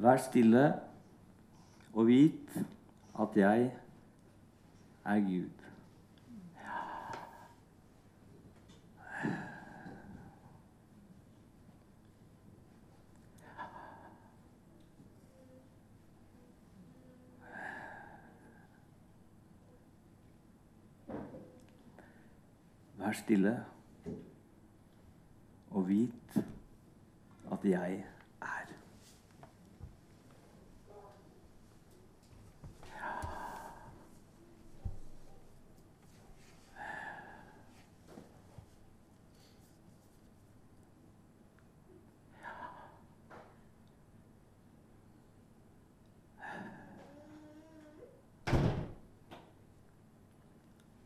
Vær stille og vit at jeg er Gud. Vær stille og vit at jeg er.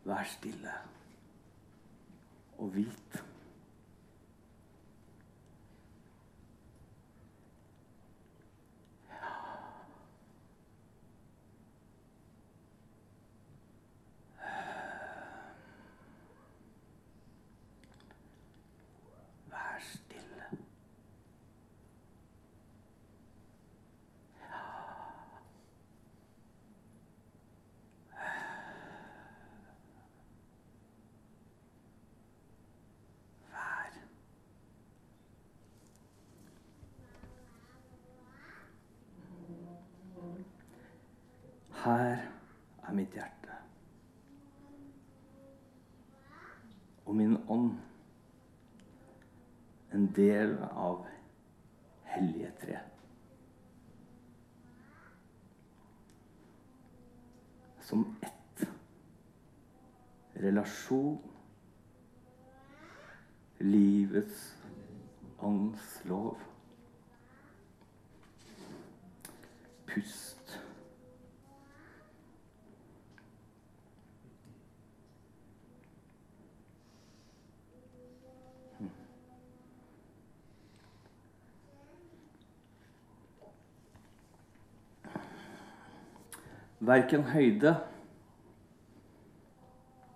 Vær stille og vit. Vær stille. Vær. Her er mitt hjerte. Og min ånd. En del av hellige tre. Som ett. Relasjon. Livets ånds lov. Pust. Verken høyde,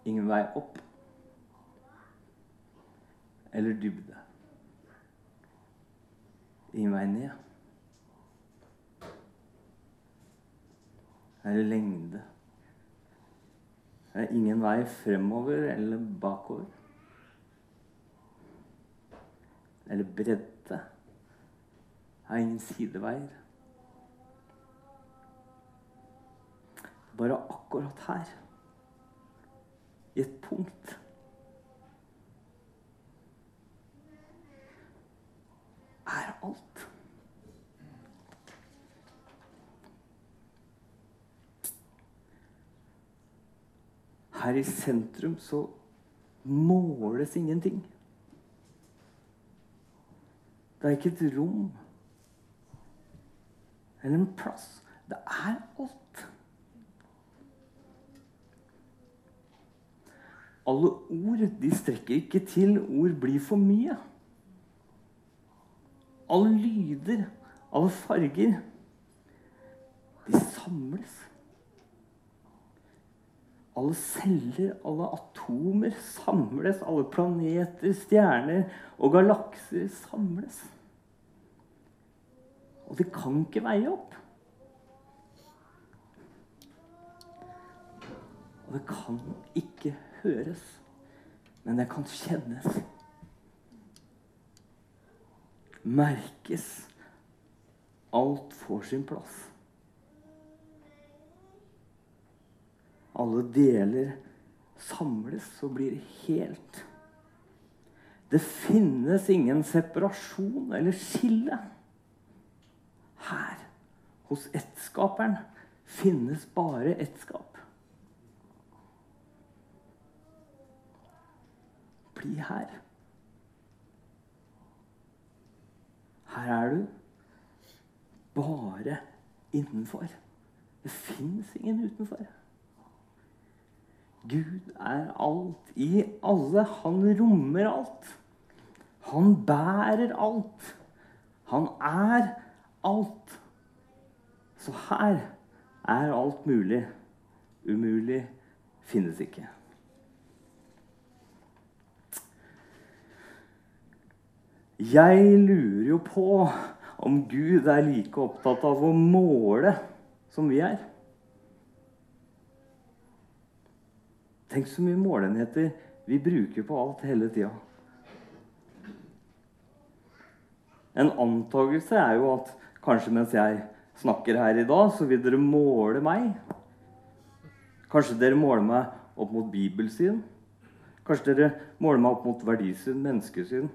ingen vei opp, eller dybde. Ingen vei ned. Eller lengde. Det er ingen vei fremover eller bakover. Eller bredde. Det er ingen sideveier. Bare akkurat her, i et punkt er alt. Her i sentrum så måles ingenting. Det er ikke et rom eller en plass. Det er alt. Alle ord de strekker ikke til. Ord blir for mye. Alle lyder, alle farger, de samles. Alle celler, alle atomer samles. Alle planeter, stjerner og galakser samles. Og det kan ikke veie opp. Og det kan ikke høres, men det kan kjennes. Merkes. Alt får sin plass. Alle deler samles og blir helt. Det finnes ingen separasjon eller skille. Her, hos ettskaperen, finnes bare ettskap. Bli her. Her er du bare innenfor. Det fins ingen utenfor. Gud er alt i alle. Han rommer alt. Han bærer alt. Han er alt. Så her er alt mulig. Umulig finnes ikke. Jeg lurer jo på om Gud er like opptatt av å måle som vi er. Tenk så mye målenheter vi bruker på alt hele tida. En antakelse er jo at kanskje mens jeg snakker her i dag, så vil dere måle meg. Kanskje dere måler meg opp mot bibelsyn. Kanskje dere måler meg opp mot verdisyn, menneskesyn.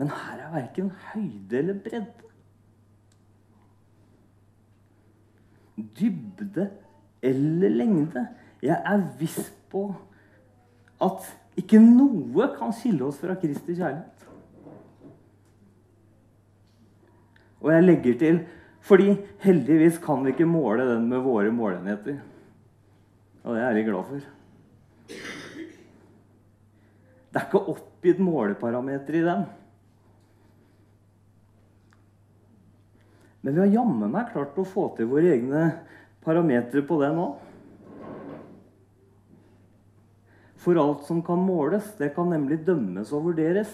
Men her er verken høyde eller bredde. Dybde eller lengde. Jeg er viss på at ikke noe kan skille oss fra Kristi kjærlighet. Og jeg legger til fordi heldigvis kan vi ikke måle den med våre målenheter. Og det er jeg litt glad for. Det er ikke oppgitt måleparameter i den. Men vi har jammen meg klart å få til våre egne parametere på det nå. For alt som kan måles, det kan nemlig dømmes og vurderes.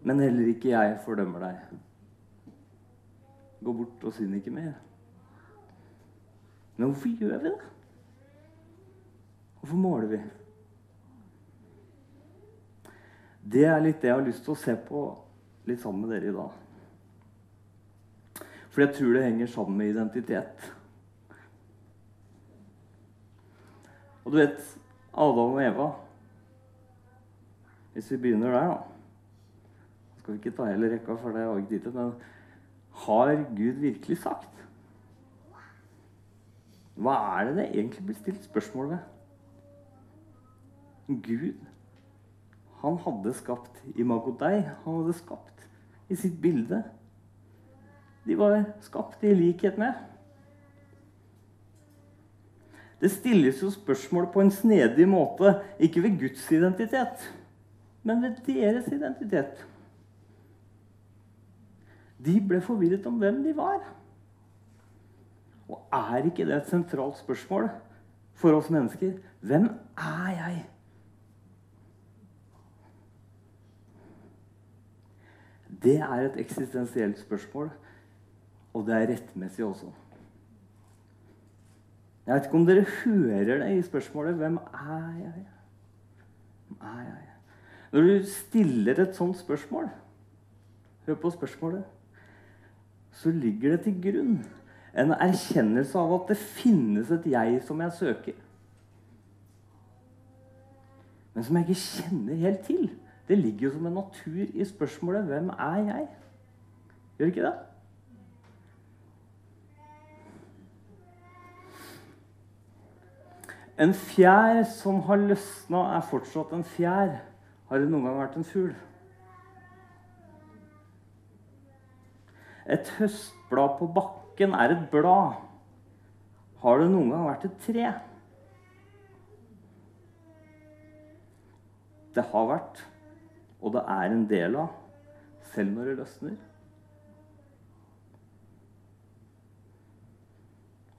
Men heller ikke jeg fordømmer deg. Gå bort og synd ikke mer. Men hvorfor gjør vi det? Hvorfor måler vi? Det er litt det jeg har lyst til å se på litt sammen med dere i dag. For jeg tror det henger sammen med identitet. Og du vet Adam og Eva Hvis vi begynner der, da Skal vi ikke ta hele rekka, for det vi ikke tid til. Men har Gud virkelig sagt? Hva er det det egentlig blir stilt spørsmål ved? Gud, han hadde skapt imago deg. Han hadde skapt i sitt bilde. De var skapt i likhet med. Det stilles jo spørsmål på en snedig måte, ikke ved Guds identitet, men ved deres identitet. De ble forvirret om hvem de var. Og er ikke det et sentralt spørsmål for oss mennesker? Hvem er jeg? Det er et eksistensielt spørsmål og det er rettmessig også. Jeg vet ikke om dere hører det i spørsmålet 'Hvem er jeg?' Hvem er jeg? Når du stiller et sånt spørsmål, hør på spørsmålet, så ligger det til grunn en erkjennelse av at det finnes et jeg som jeg søker. Men som jeg ikke kjenner helt til. Det ligger jo som en natur i spørsmålet 'Hvem er jeg?' Gjør det ikke det? En fjær som har løsna, er fortsatt en fjær. Har det noen gang vært en fugl? Et høstblad på bakken er et blad. Har det noen gang vært et tre? Det har vært, og det er en del av, selv når det løsner.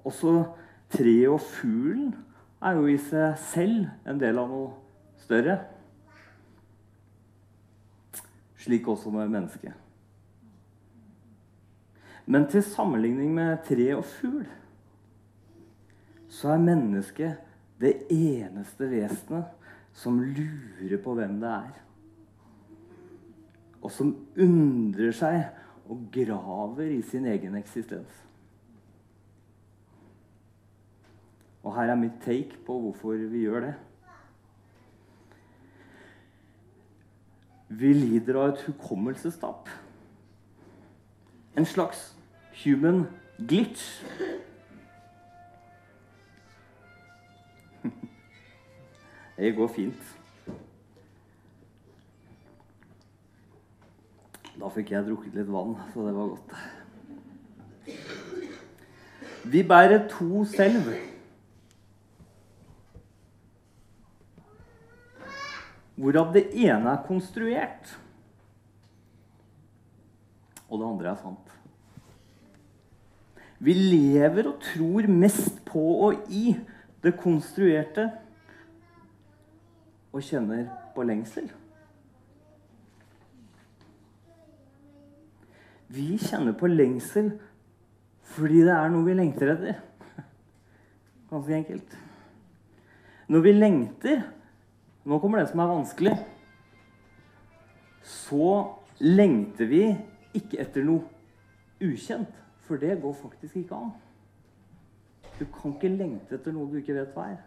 Også treet og fuglen er jo i seg selv en del av noe større. Slik også med mennesket. Men til sammenligning med tre og fugl så er mennesket det eneste vesenet som lurer på hvem det er. Og som undrer seg og graver i sin egen eksistens. Og her er mitt take på hvorfor vi gjør det. Vi lider av et hukommelsestap. En slags human glitch. Det går fint. Da fikk jeg drukket litt vann, så det var godt. Vi bærer to selv. hvorav det ene er konstruert, og det andre er sant. Vi lever og tror mest på og i det konstruerte og kjenner på lengsel. Vi kjenner på lengsel fordi det er noe vi lengter etter. Ganske enkelt. Når vi lengter, nå kommer det som er vanskelig. Så lengter vi ikke etter noe ukjent, for det går faktisk ikke an. Du kan ikke lengte etter noe du ikke vet hva er.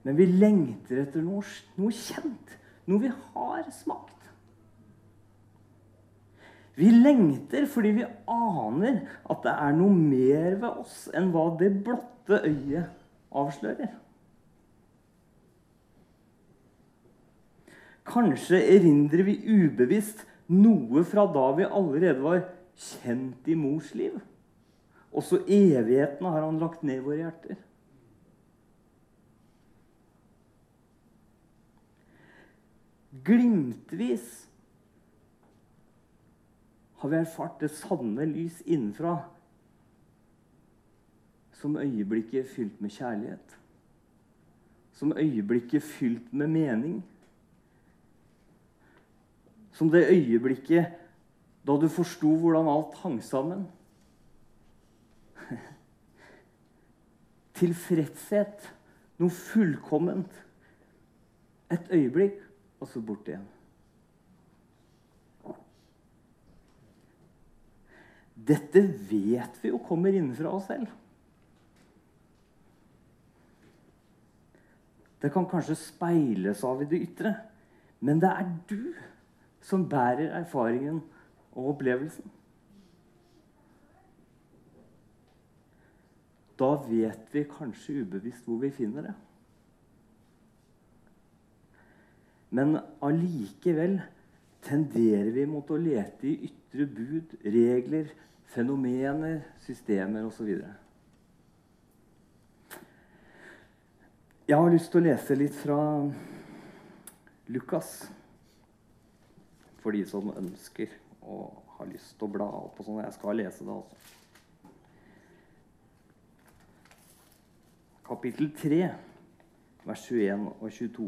Men vi lengter etter noe, noe kjent. Noe vi har smakt. Vi lengter fordi vi aner at det er noe mer ved oss enn hva det blotte øyet avslører. Kanskje erindrer vi ubevisst noe fra da vi allerede var kjent i mors liv. Også evigheten har han lagt ned i våre hjerter. Glimtvis har vi erfart det sanne lys innenfra som øyeblikket fylt med kjærlighet. Som øyeblikket fylt med mening. Som det øyeblikket da du forsto hvordan alt hang sammen. Tilfredshet. Noe fullkomment. Et øyeblikk, og så bort igjen. Dette vet vi jo kommer innenfra oss selv. Det kan kanskje speiles av i det ytre, men det er du som bærer erfaringen og opplevelsen. Da vet vi kanskje ubevisst hvor vi finner det. Men allikevel tenderer vi mot å lete i ytre bud, regler, fenomener, systemer osv. Jeg har lyst til å lese litt fra Lukas. For de som ønsker og har lyst til å bla opp og sånn. Jeg skal lese det, altså. Kapittel 3, vers 21 og 22.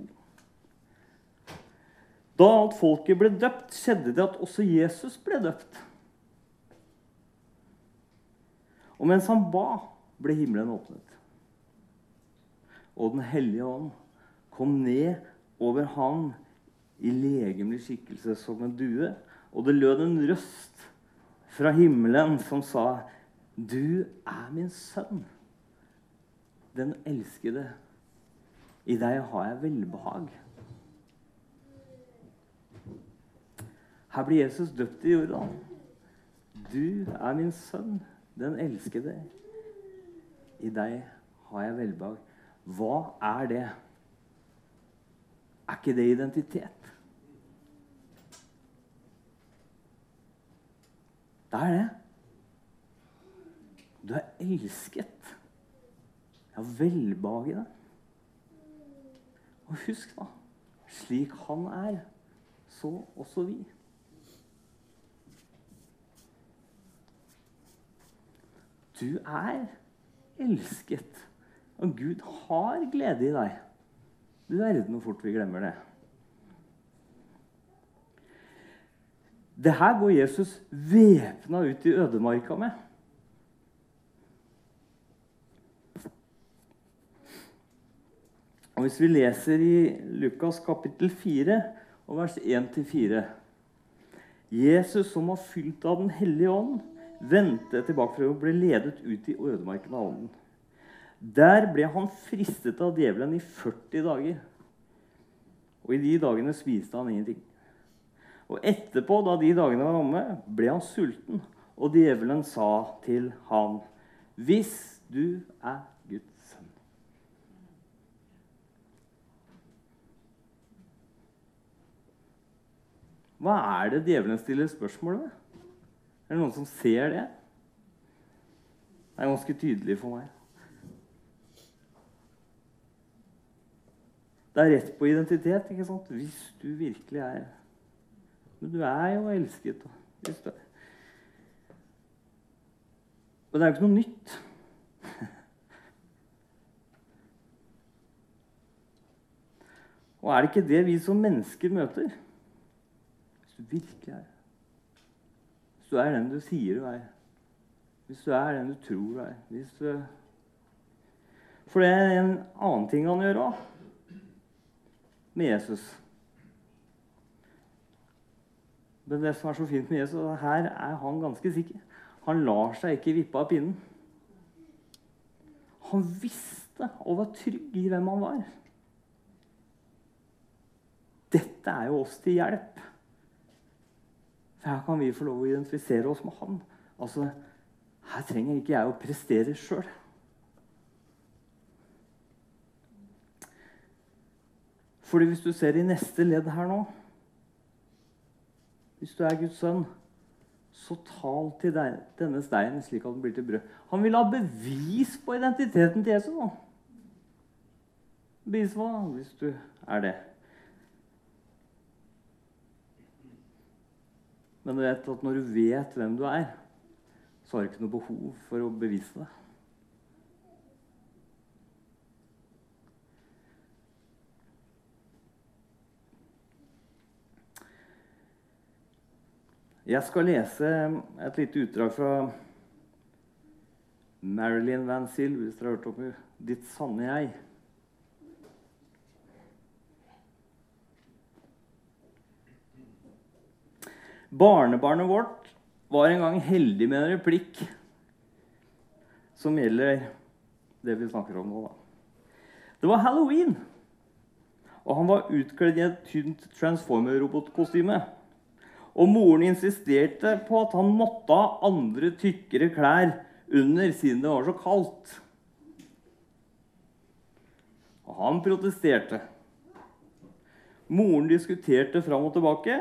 Da alt folket ble døpt, skjedde det at også Jesus ble døpt. Og mens han ba, ble himmelen åpnet. Og Den hellige ånd kom ned over han i legemlig skikkelse som en due. Og det lød en røst fra himmelen som sa, 'Du er min sønn, den elskede. I deg har jeg velbehag.' Her blir Jesus døpt i Jordan. 'Du er min sønn, den elskede. I deg har jeg velbehag. Hva er det? Er ikke det identitet? Det er det. Du er elsket. Jeg har velbehag i deg. Og husk, da Slik han er, så også vi. Du er elsket, og Gud har glede i deg. Du verden hvor fort vi glemmer det. Det her går Jesus væpna ut i ødemarka med. Og Hvis vi leser i Lukas kapittel 4 og vers 1-4 Jesus som var fylt av Den hellige ånd, vendte tilbake fra å bli ledet ut i ødemarken av ånden. Der ble han fristet av djevelen i 40 dager. Og i de dagene spiste han ingenting. Og etterpå, da de dagene var omme, ble han sulten. Og djevelen sa til ham, 'Hvis du er Guds sønn' Hva er det djevelen stiller spørsmål ved? Er det noen som ser det? Det er ganske tydelig for meg. Det er rett på identitet. ikke sant? Hvis du virkelig er Men du er jo elsket. Hvis du er. Og det er jo ikke noe nytt. Og er det ikke det vi som mennesker møter? Hvis du virkelig er. Hvis du er den du sier du er. Hvis du er den du tror du er. Hvis du For det er en annen ting han gjør òg med Jesus. Men det som er så fint med Jesus, her er han ganske sikker. Han lar seg ikke vippe av pinnen. Han visste og var trygg i hvem han var. Dette er jo oss til hjelp. For her kan vi få lov å identifisere oss med han. Altså, Her trenger ikke jeg å prestere sjøl. Fordi hvis du ser i neste ledd her nå Hvis du er Guds sønn, så tal til deg, denne steinen slik at den blir til brød. Han vil ha bevis på identiteten til Jesus. nå. Bevis hva, hvis du er det. Men du vet at når du vet hvem du er, så har du ikke noe behov for å bevise det. Jeg skal lese et lite utdrag fra Marilyn Van Sill, hvis dere har hørt om 'Ditt sanne jeg'. Barnebarnet vårt var en gang heldig med en replikk som gjelder det vi snakker om nå. Da. Det var halloween, og han var utkledd i et tynt Transformer-robotkostyme. Og moren insisterte på at han måtte ha andre, tykkere klær under siden det var så kaldt. Og han protesterte. Moren diskuterte fram og tilbake.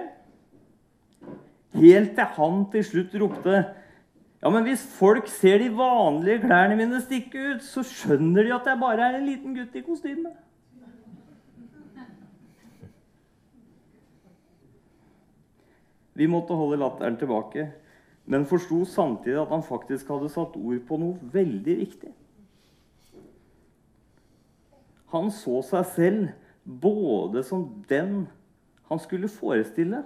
Helt til han til slutt ropte Ja, men hvis folk ser de vanlige klærne mine stikke ut, så skjønner de at jeg bare er en liten gutt i kostyme. Vi måtte holde latteren tilbake, men forsto samtidig at han faktisk hadde satt ord på noe veldig viktig. Han så seg selv både som den han skulle forestille,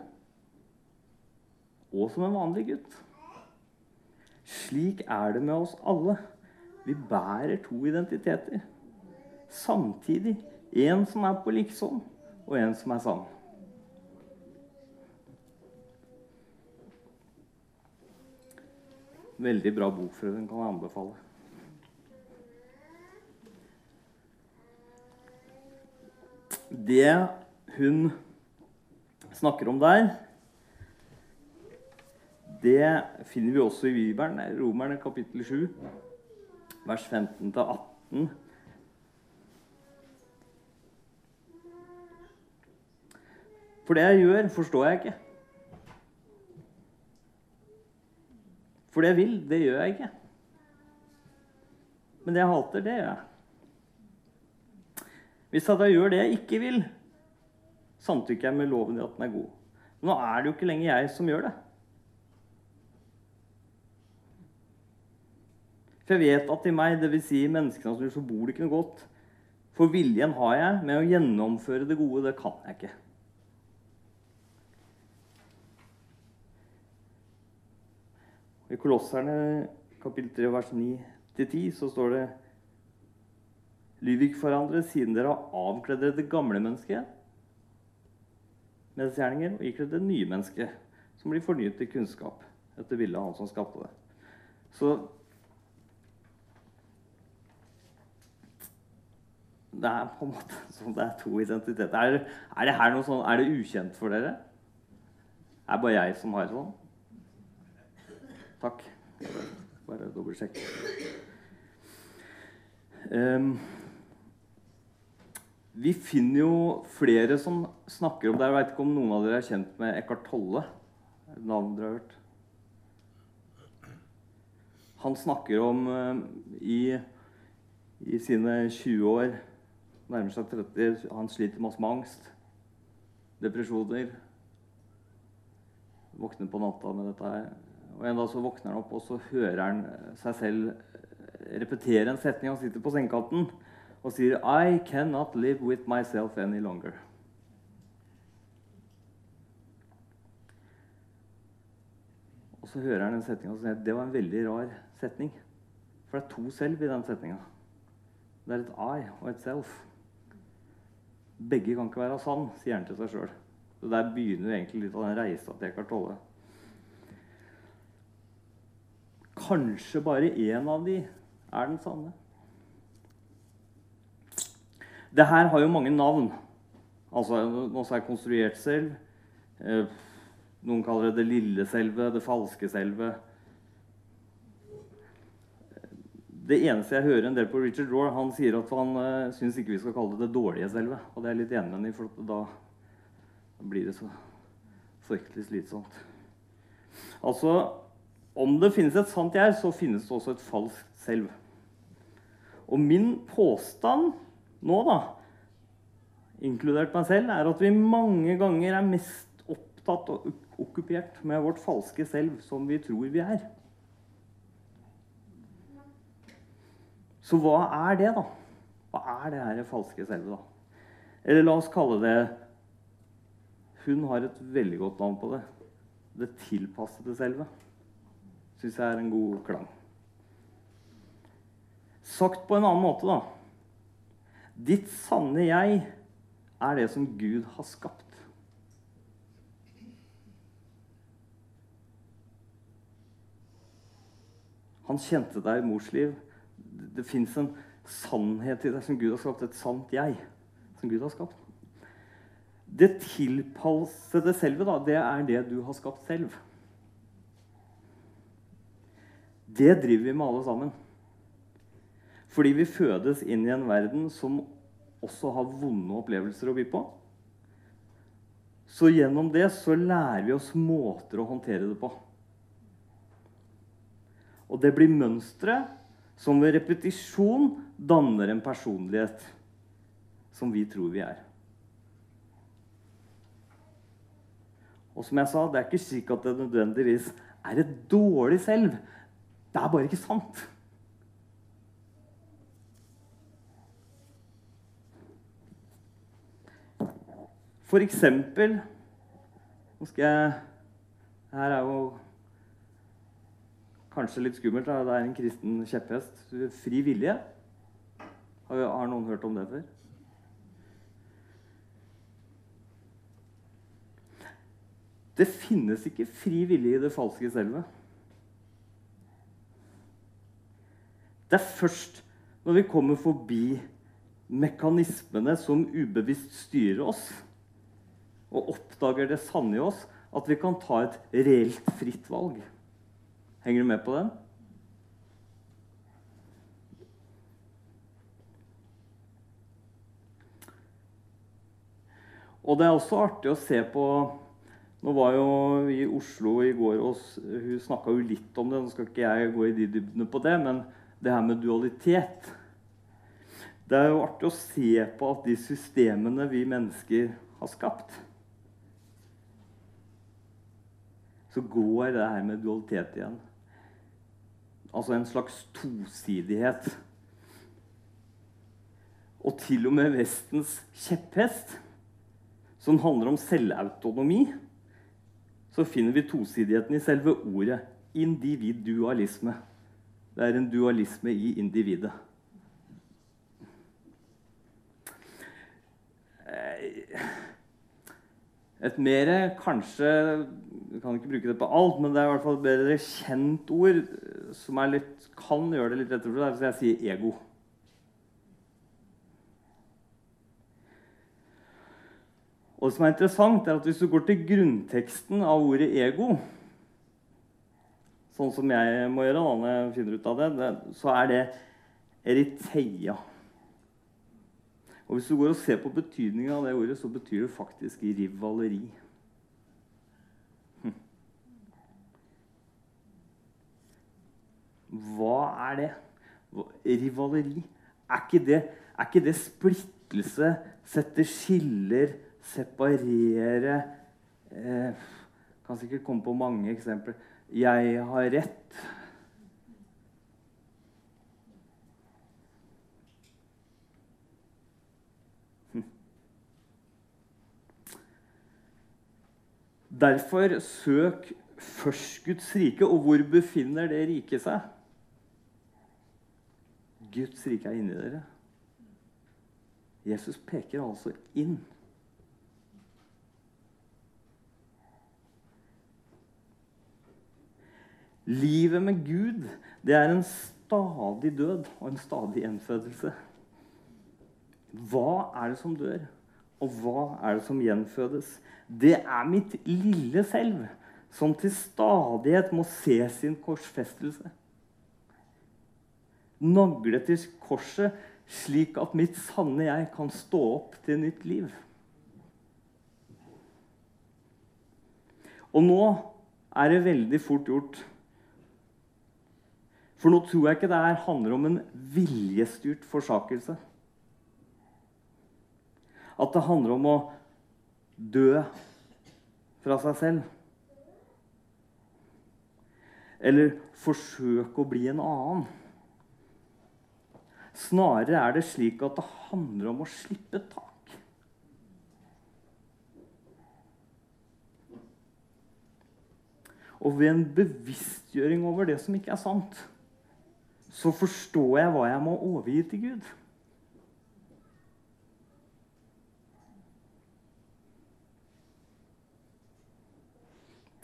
og som en vanlig gutt. Slik er det med oss alle. Vi bærer to identiteter. Samtidig en som er på liksom, og en som er sann. Veldig bra bok, for den kan jeg anbefale. Det hun snakker om der, det finner vi også i Bibelen, Romerne kapittel 7, vers 15-18. For det jeg gjør, forstår jeg ikke. For det jeg vil, det gjør jeg ikke. Men det jeg hater, det gjør jeg. Hvis jeg da gjør det jeg ikke vil, samtykker jeg med loven i at den er god. Men nå er det jo ikke lenger jeg som gjør det. For jeg vet at i meg, dvs. Si menneskene som bor det ikke noe godt. For viljen har jeg, med å gjennomføre det gode, det kan jeg ikke. I Kolosserne kapittel 3 vers 9-10 så står det Lyv ikke for hverandre siden dere har avkledd dere det gamle mennesket med gjerninger, og ikledd det nye mennesket, som blir fornyet til kunnskap etter bildet av Han som skapte det. Så det er på en måte sånn det er to identiteter. Er, er, det her noe sånn, er det ukjent for dere? Er det bare jeg som har sånn? Takk. Bare dobbeltsjekk. Um, vi finner jo flere som snakker om det. Jeg vet ikke om noen av dere er kjent med Eckhart Tolle? Navn dere har hørt? Han snakker om uh, i, i sine 20 år nærmer seg 30. Han sliter masse med angst, depresjoner. Våkner på natta med dette her. Og En dag så våkner han opp, og så hører han seg selv repetere en setning. Han sitter på sengekanten og sier I cannot live with myself any longer. Og så hører han en setning og sier det var en veldig rar setning. For det er to selv i den setninga. Det er et I og et self. Begge kan ikke være sann, sier han til seg sjøl. Så der begynner egentlig litt av den reisa til Eckhart Tolle. Kanskje bare én av de er den sanne. Det her har jo mange navn. Altså, Noe som er konstruert selv. Eh, noen kaller det det lille selve, det falske selve. Det eneste jeg hører en del på Richard Rohr, han sier at han uh, syns ikke vi skal kalle det det dårlige selve. Og det er jeg litt enig med ham i, for da blir det så fryktelig slitsomt. Altså, om det finnes et sant jeg, så finnes det også et falskt selv. Og min påstand nå, da, inkludert meg selv, er at vi mange ganger er mest opptatt og okkupert med vårt falske selv som vi tror vi er. Så hva er det, da? Hva er det her falske selvet, da? Eller la oss kalle det Hun har et veldig godt navn på det. Det tilpassede selvet. Syns jeg er en god klang. Sagt på en annen måte, da. Ditt sanne jeg er det som Gud har skapt. Han kjente deg i mors liv. Det, fins en sannhet i deg som Gud har skapt. Et sant jeg som Gud har skapt. Det tilpassede selve, da, det er det du har skapt selv. Det driver vi med alle sammen. Fordi vi fødes inn i en verden som også har vonde opplevelser å by på. Så gjennom det så lærer vi oss måter å håndtere det på. Og det blir mønstre som ved repetisjon danner en personlighet som vi tror vi er. Og som jeg sa, det er ikke slik at det nødvendigvis er et dårlig selv. Det er bare ikke sant. For eksempel Nå skal jeg Her er jo kanskje litt skummelt. Det er en kristen kjepphest. Fri vilje. Har, har noen hørt om det før? Det finnes ikke fri vilje i det falske selvet. Det er først når vi kommer forbi mekanismene som ubevisst styrer oss, og oppdager det sanne i oss, at vi kan ta et reelt fritt valg. Henger du med på den? Og det er også artig å se på Nå var jo i Oslo i går, og hun snakka jo litt om det. Nå skal ikke jeg gå i de dybdene på det, men det her med dualitet Det er jo artig å se på at de systemene vi mennesker har skapt Så går det her med dualitet igjen. Altså en slags tosidighet. Og til og med Vestens kjepphest, som handler om selvautonomi, så finner vi tosidigheten i selve ordet individualisme. Det er en dualisme i individet. Et mer kanskje Vi kan ikke bruke det på alt, men det er i hvert fall et bedre kjent ord som litt, kan gjøre det litt lettere for deg, hvis jeg sier ego. Og det som er interessant, er at hvis du går til grunnteksten av ordet ego, sånn som jeg må gjøre da, når jeg finner ut av det, så er det eriteia. Og Hvis du går og ser på betydninga av det ordet, så betyr det faktisk rivaleri. Hm. Hva er det? Rivaleri. Er ikke det, er ikke det splittelse, sette skiller, separere eh, Kan sikkert komme på mange eksempler. Jeg har rett. Derfor søk først Guds rike. Og hvor befinner det riket seg? Guds rike er inni dere. Jesus peker altså inn. Livet med Gud det er en stadig død og en stadig gjenfødelse. Hva er det som dør, og hva er det som gjenfødes? Det er mitt lille selv som til stadighet må se sin korsfestelse. Nagle til korset slik at mitt sanne jeg kan stå opp til nytt liv. Og nå er det veldig fort gjort. For nå tror jeg ikke det her handler om en viljestyrt forsakelse. At det handler om å dø fra seg selv. Eller forsøke å bli en annen. Snarere er det slik at det handler om å slippe tak. Og ved en bevisstgjøring over det som ikke er sant, så forstår jeg hva jeg må overgi til Gud.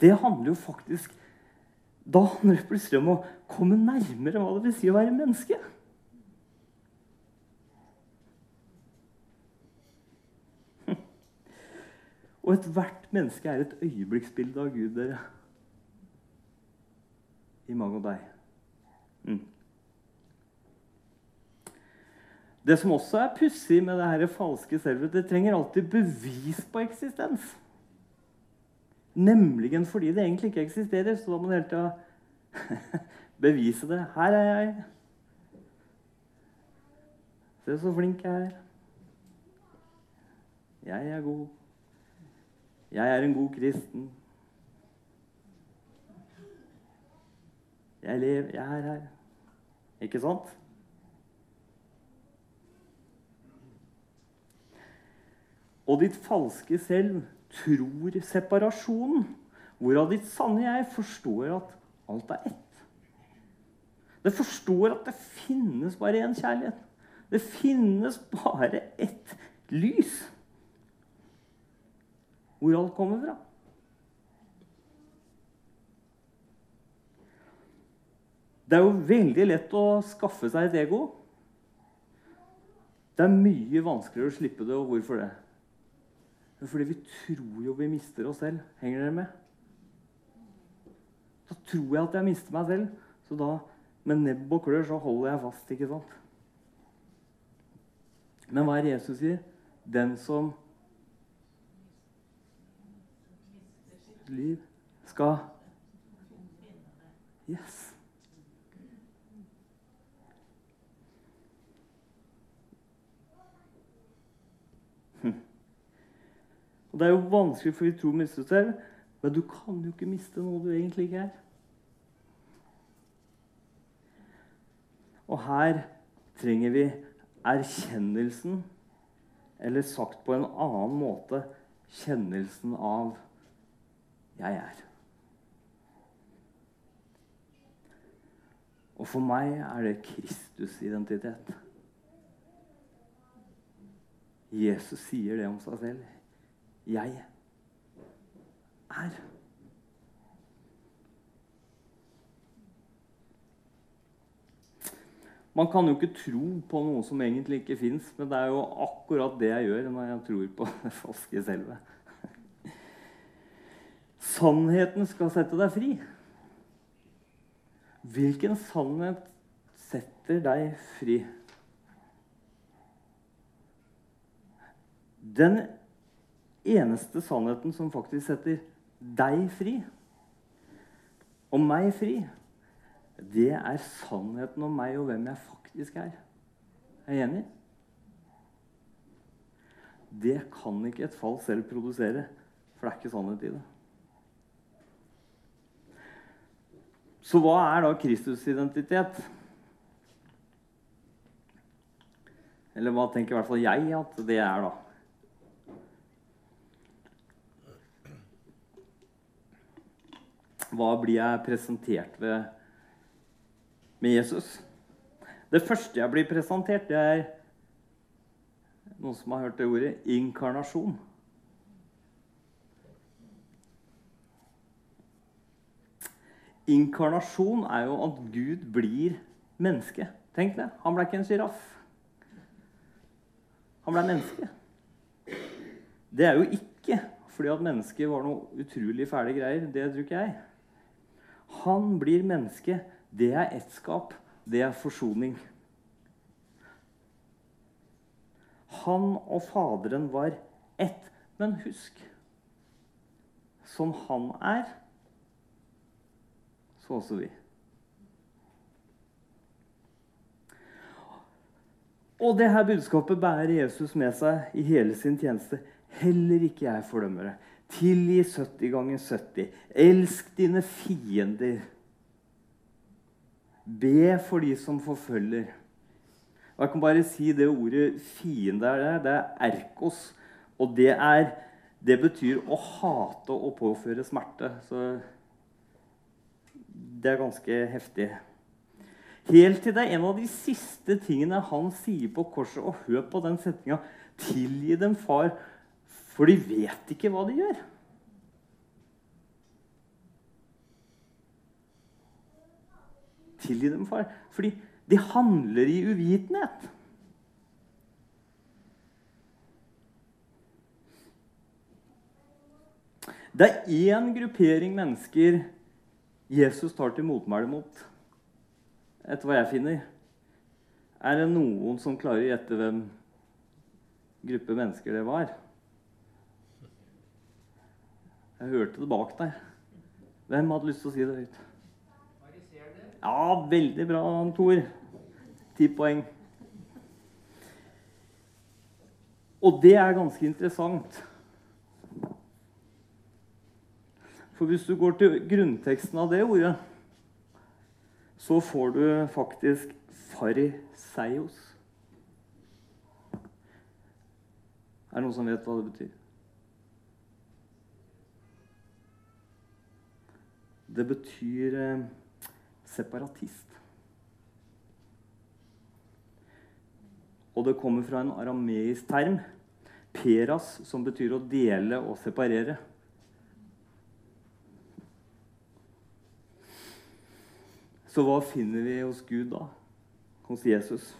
Det handler jo faktisk Da handler det plutselig om å komme nærmere hva det vil si å være menneske. Og ethvert menneske er et øyeblikksbilde av Gud, dere. I mange og deg. Mm. Det som også er pussig med det her falske selvet, det trenger alltid bevis på eksistens. Nemlig fordi det egentlig ikke eksisterer. Så da må du hele tida bevise det. Her er jeg. Se så flink jeg er. Jeg er god. Jeg er en god kristen. Jeg lever, jeg er her. Ikke sant? Og ditt falske selv tror separasjonen, hvorav ditt sanne jeg forstår at alt er ett. Det forstår at det finnes bare én kjærlighet. Det finnes bare ett lys hvor alt kommer fra. Det er jo veldig lett å skaffe seg et ego. Det er mye vanskeligere å slippe det, og hvorfor det? Er fordi vi tror jo vi mister oss selv. Henger dere med? Da tror jeg at jeg mister meg selv, så da med nebb og klør så holder jeg fast. ikke sant? Men hva er Jesus sier? Den som liv skal Yes. Hm. Og Det er jo vanskelig, for vi tror vi mister selv. Men du kan jo ikke miste noe du egentlig ikke er. Og her trenger vi erkjennelsen, eller sagt på en annen måte kjennelsen av jeg er. Og for meg er det Kristus-identitet. Jesus sier det om seg selv. Jeg er. Man kan jo ikke tro på noe som egentlig ikke fins, men det er jo akkurat det jeg gjør når jeg tror på det falske selve. Sannheten skal sette deg fri. Hvilken sannhet setter deg fri? Den eneste sannheten som faktisk setter deg fri, og meg fri, det er sannheten om meg og hvem jeg faktisk er. Er jeg enig? Det kan ikke et fall selv produsere, for det er ikke sannhet i det. Så hva er da Kristus-identitet? Eller hva tenker i hvert fall jeg at det er, da? Hva blir jeg presentert ved med Jesus? Det første jeg blir presentert, det er noen som har hørt det ordet inkarnasjon. Inkarnasjon er jo at Gud blir menneske. Tenk det. Han ble ikke en sjiraff. Han ble menneske. Det er jo ikke fordi at mennesket var noe utrolig fæle greier. Det tror ikke jeg. Han blir menneske. Det er ettskap. Det er forsoning. Han og Faderen var ett. Men husk Som han er, så også vi. Og det her budskapet bærer Jesus med seg i hele sin tjeneste. Heller ikke jeg fordømmer det. Tilgi 70 ganger 70. Elsk dine fiender. Be for de som forfølger. Og Jeg kan bare si det ordet 'fiende' er det er erkos. Og det, er, det betyr å hate og påføre smerte. Så det er ganske heftig. Helt til det er en av de siste tingene han sier på korset. Og hør på den setninga. Tilgi dem, far, for de vet ikke hva de gjør. Tilgi dem, far. Fordi de handler i uvitenhet. Det er én gruppering mennesker Jesus tar til motmæle mot, etter hva jeg finner. Er det noen som klarer å gjette hvem gruppe mennesker det var? Jeg hørte det bak der. Hvem hadde lyst til å si det høyt? Ja, veldig bra, Tor. Ti poeng. Og det er ganske interessant. For hvis du går til grunnteksten av det ordet, så får du faktisk fariseios. Er det noen som vet hva det betyr? Det betyr eh, separatist. Og det kommer fra en arameisk term, peras, som betyr å dele og separere. Så hva finner vi hos Gud da? Hos Jesus?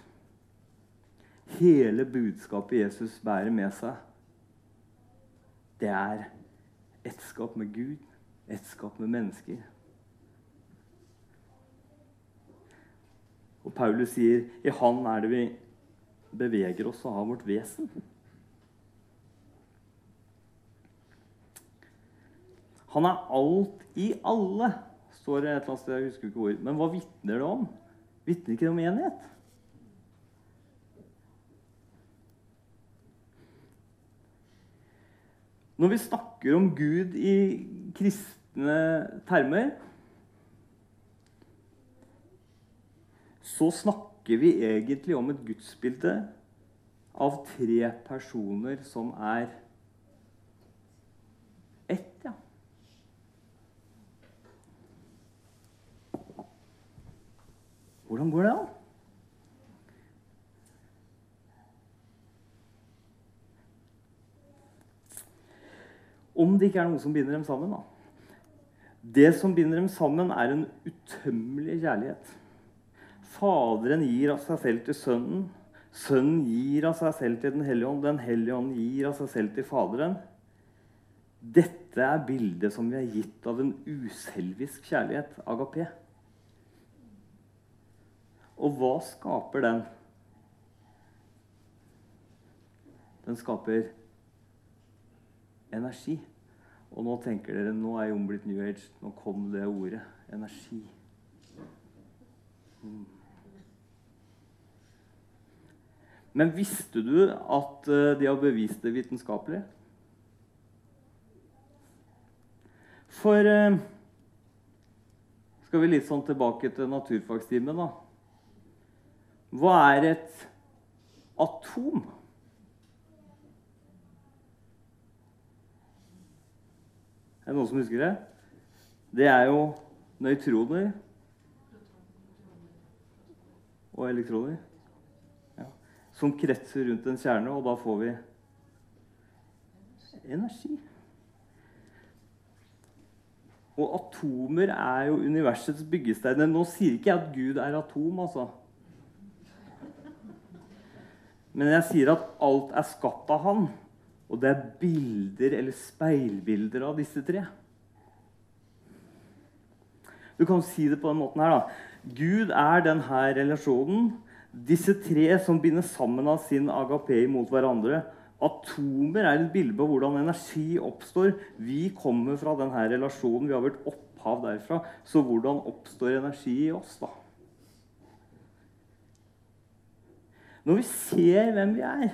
Hele budskapet Jesus bærer med seg, det er ettskap med Gud, ettskap med mennesker. Og Paulus sier i Han er det vi beveger oss og har vårt vesen. Han er alt i alle, står det et eller annet sted. jeg husker ikke hvor. Men hva vitner det om? Vitner ikke det om enighet? Når vi snakker om Gud i kristne termer, så snakker vi egentlig om et gudsbilde av tre personer som er ett, ja. Hvordan går det an? Om det ikke er noe som binder dem sammen. da. Det som binder dem sammen, er en utømmelig kjærlighet. Faderen gir av seg selv til Sønnen. Sønnen gir av seg selv til Den hellige ånd. Den hellige ånd gir av seg selv til Faderen. Dette er bildet som vi er gitt av en uselvisk kjærlighet, agape. Og hva skaper den? Den skaper energi. Og nå tenker dere nå er jeg omblitt New Age. Nå kom det ordet. Energi. Mm. Men visste du at eh, de har bevist det vitenskapelig? For eh, Skal vi litt sånn tilbake til naturfagstimen, da. Hva er et atom? Er det noen som husker det? det er jo nøytroner og elektroner ja, som kretser rundt en kjerne, og da får vi energi. Og atomer er jo universets byggesteiner. Nå sier ikke jeg at Gud er atom, altså. Men jeg sier at alt er skapt av Han. Og det er bilder eller speilbilder av disse tre. Du kan si det på den måten her. da. Gud er denne relasjonen. Disse tre som binder sammen av sin agapei mot hverandre. Atomer er et bilde på hvordan energi oppstår. Vi kommer fra denne relasjonen. Vi har vært opphav derfra. Så hvordan oppstår energi i oss, da? Når vi ser hvem vi er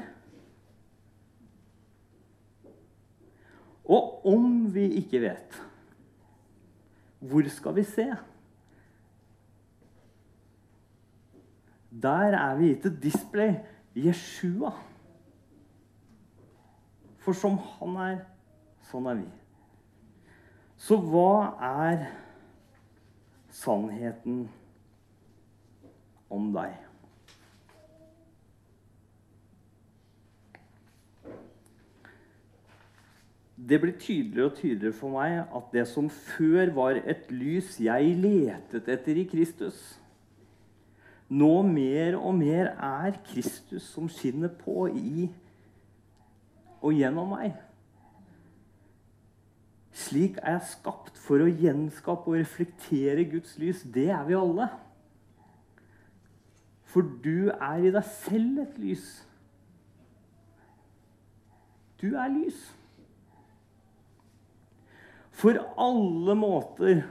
Og om vi ikke vet, hvor skal vi se? Der er vi gitt et display. Jeshua. For som han er, sånn er vi. Så hva er sannheten om deg? Det blir tydeligere og tydeligere for meg at det som før var et lys jeg letet etter i Kristus, nå mer og mer er Kristus som skinner på i og gjennom meg. Slik er jeg skapt for å gjenskape og reflektere Guds lys. Det er vi alle. For du er i deg selv et lys. Du er lys. For alle måter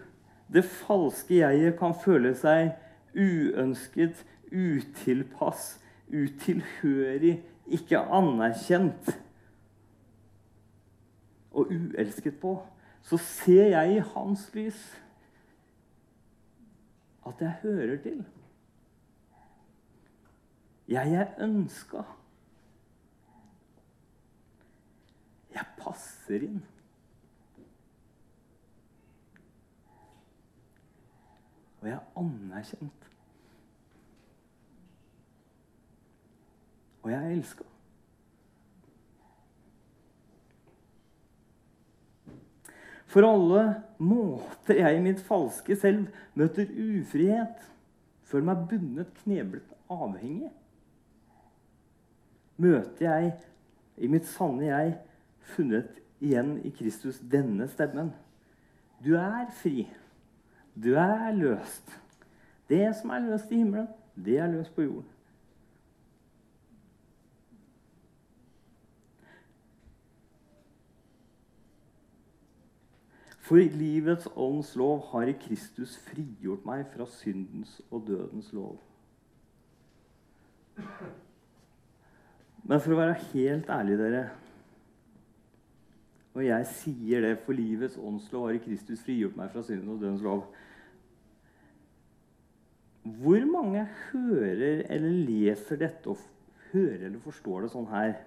det falske jeget kan føle seg uønsket, utilpass, utilhørig, ikke anerkjent og uelsket på, så ser jeg i hans lys at jeg hører til. Jeg er ønska. Jeg passer inn. Og jeg er anerkjent. Og jeg er elska. For alle måter jeg i mitt falske selv møter ufrihet, føler meg bundet, kneblet, avhengig, møter jeg i mitt sanne jeg funnet igjen i Kristus denne stemmen. Du er fri. Du er løst. Det som er løst i himmelen, det er løst på jorden. For livets ånds lov har i Kristus frigjort meg fra syndens og dødens lov. Men for å være helt ærlig, dere Og jeg sier det, for livets åndslov har i Kristus frigjort meg fra syndens og dødens lov. Hvor mange hører eller leser dette og hører eller forstår det sånn her?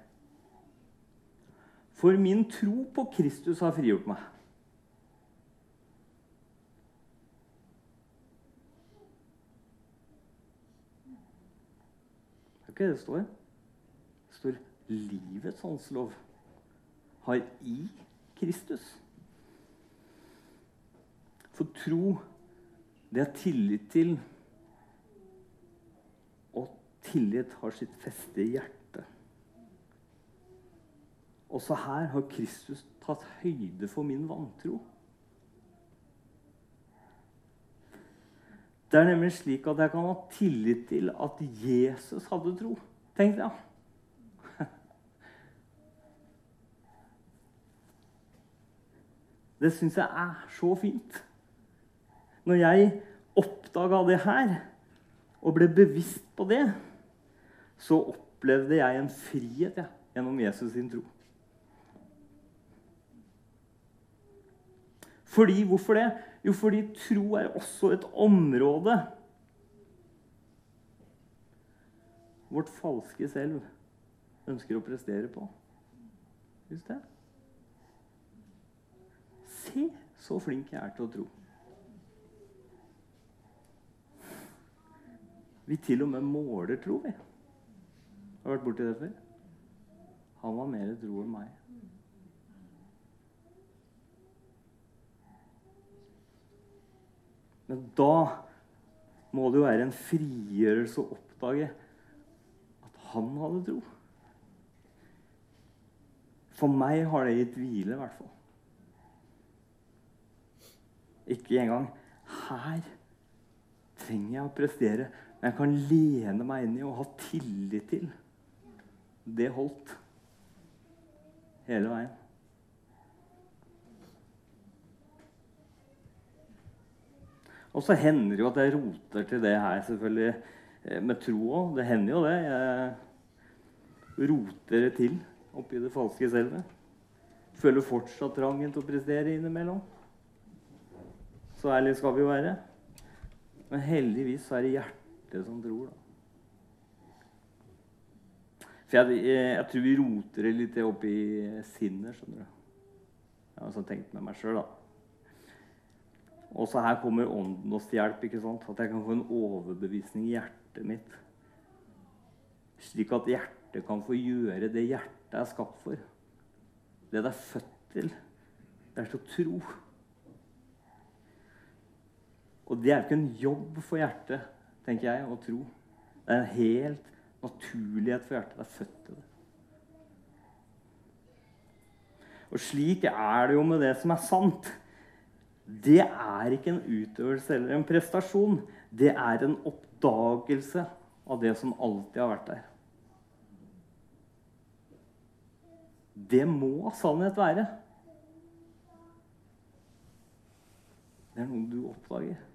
For min tro på Kristus har frigjort meg. Det er ikke det det står. Det står 'livets åndslov' har i Kristus. For tro, det er tillit til, tillit har sitt feste i hjertet. Også her har Kristus tatt høyde for min vantro. Det er nemlig slik at jeg kan ha tillit til at Jesus hadde tro. Tenk det. Det syns jeg er så fint. Når jeg oppdaga det her og ble bevisst på det, så opplevde jeg en frihet ja, gjennom Jesus sin tro. Fordi, Hvorfor det? Jo, fordi tro er også et område vårt falske selv ønsker å prestere på. Husk det. Se så flink jeg er til å tro. Vi til og med måler tro, vi. Har du vært borti det før? Han var mer tro enn meg. Men da må det jo være en frigjørelse å oppdage at han hadde tro. For meg har det gitt hvile, i hvert fall. Ikke engang her trenger jeg å prestere, men jeg kan lene meg inn i og ha tillit til. Det holdt hele veien. Og så hender det jo at jeg roter til det her, selvfølgelig, eh, med tro òg. Det hender jo det. Jeg roter det til oppi det falske selvet. Føler fortsatt trangen til å prestere innimellom. Så ærlig skal vi jo være. Men heldigvis er det hjertet som tror, da. For jeg, jeg, jeg tror vi roter det litt opp i sinnet, skjønner du. Jeg har sånn tenkt med meg sjøl, da. Også her kommer Ånden oss til hjelp. ikke sant? At jeg kan få en overbevisning i hjertet mitt. Slik at hjertet kan få gjøre det hjertet er skapt for. Det det er født til. Det er til å tro. Og det er jo ikke en jobb for hjertet, tenker jeg, å tro. Det er en helt naturlighet for hjertet. Det er født til det. Og slik er det jo med det som er sant. Det er ikke en utøvelse eller en prestasjon. Det er en oppdagelse av det som alltid har vært der. Det må sannhet være. Det er noe du oppdager.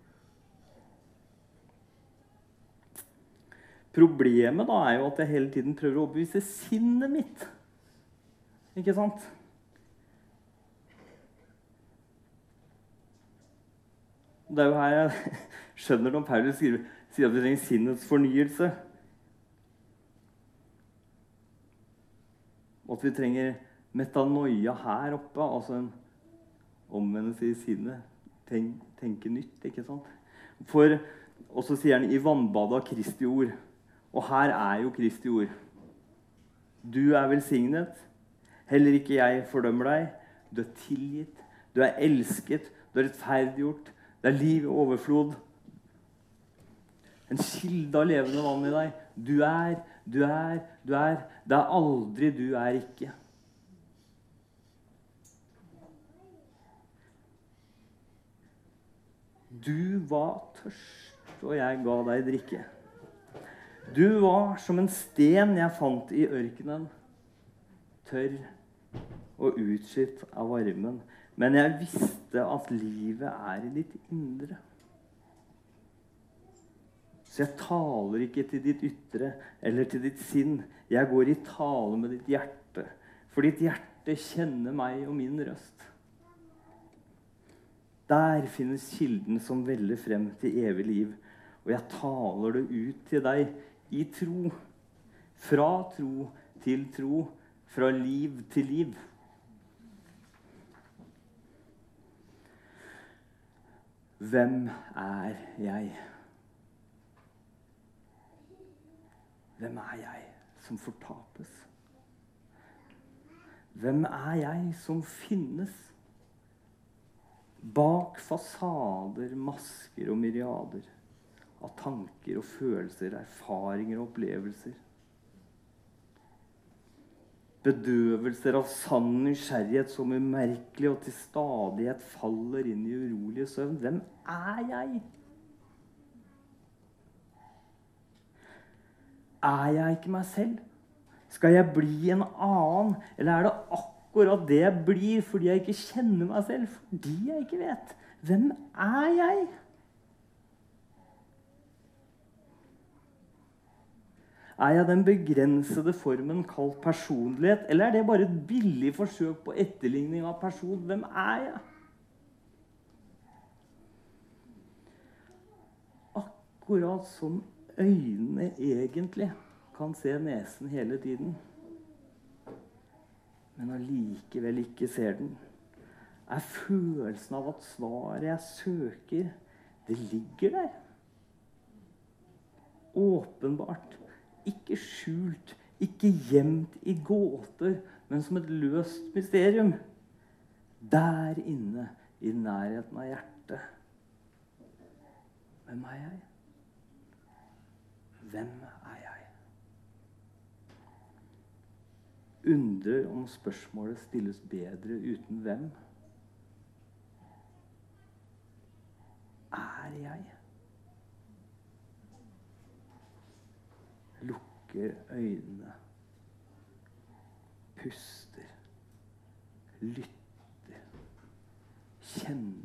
Problemet da er jo at jeg hele tiden prøver å overbevise sinnet mitt. Ikke sant? Det er jo her jeg skjønner når Paulus sier, at vi trenger sinnets fornyelse. Og at vi trenger metanoia her oppe, altså en omvendelse i sinnet. Tenk, tenke nytt, ikke sant? For, og så sier han i vannbadet av Kristi ord. Og her er jo Kristi ord. Du er velsignet. Heller ikke jeg fordømmer deg. Du er tilgitt. Du er elsket. Du er rettferdiggjort. Det er liv i overflod. En kilde av levende vann i deg. Du er, du er, du er. Det er aldri du er ikke. Du var tørst, og jeg ga deg drikke. Du var som en sten jeg fant i ørkenen, tørr og utslitt av varmen. Men jeg visste at livet er i ditt indre. Så jeg taler ikke til ditt ytre eller til ditt sinn. Jeg går i tale med ditt hjerte, for ditt hjerte kjenner meg og min røst. Der finnes kilden som veller frem til evig liv, og jeg taler det ut til deg i tro. Fra tro til tro. Fra liv til liv. Hvem er jeg? Hvem er jeg som fortapes? Hvem er jeg som finnes? Bak fasader, masker og myriader av tanker og følelser, erfaringer og opplevelser. Bedøvelser av sann nysgjerrighet som umerkelig og til stadighet faller inn i urolige søvn. Hvem er jeg? Er jeg ikke meg selv? Skal jeg bli en annen? Eller er det akkurat det jeg blir fordi jeg ikke kjenner meg selv? Fordi jeg ikke vet. Hvem er jeg? Er jeg den begrensede formen kalt personlighet, eller er det bare et billig forsøk på etterligning av person? Hvem er jeg? Akkurat som øynene egentlig kan se nesen hele tiden, men allikevel ikke ser den, er følelsen av at svaret jeg søker, det ligger der åpenbart, ikke skjult, ikke gjemt i gåter, men som et løst mysterium. Der inne, i nærheten av hjertet. Hvem er jeg? Hvem er jeg? Undrer om spørsmålet stilles bedre uten hvem. Er jeg? Lukker øynene, puster, lytter, kjenner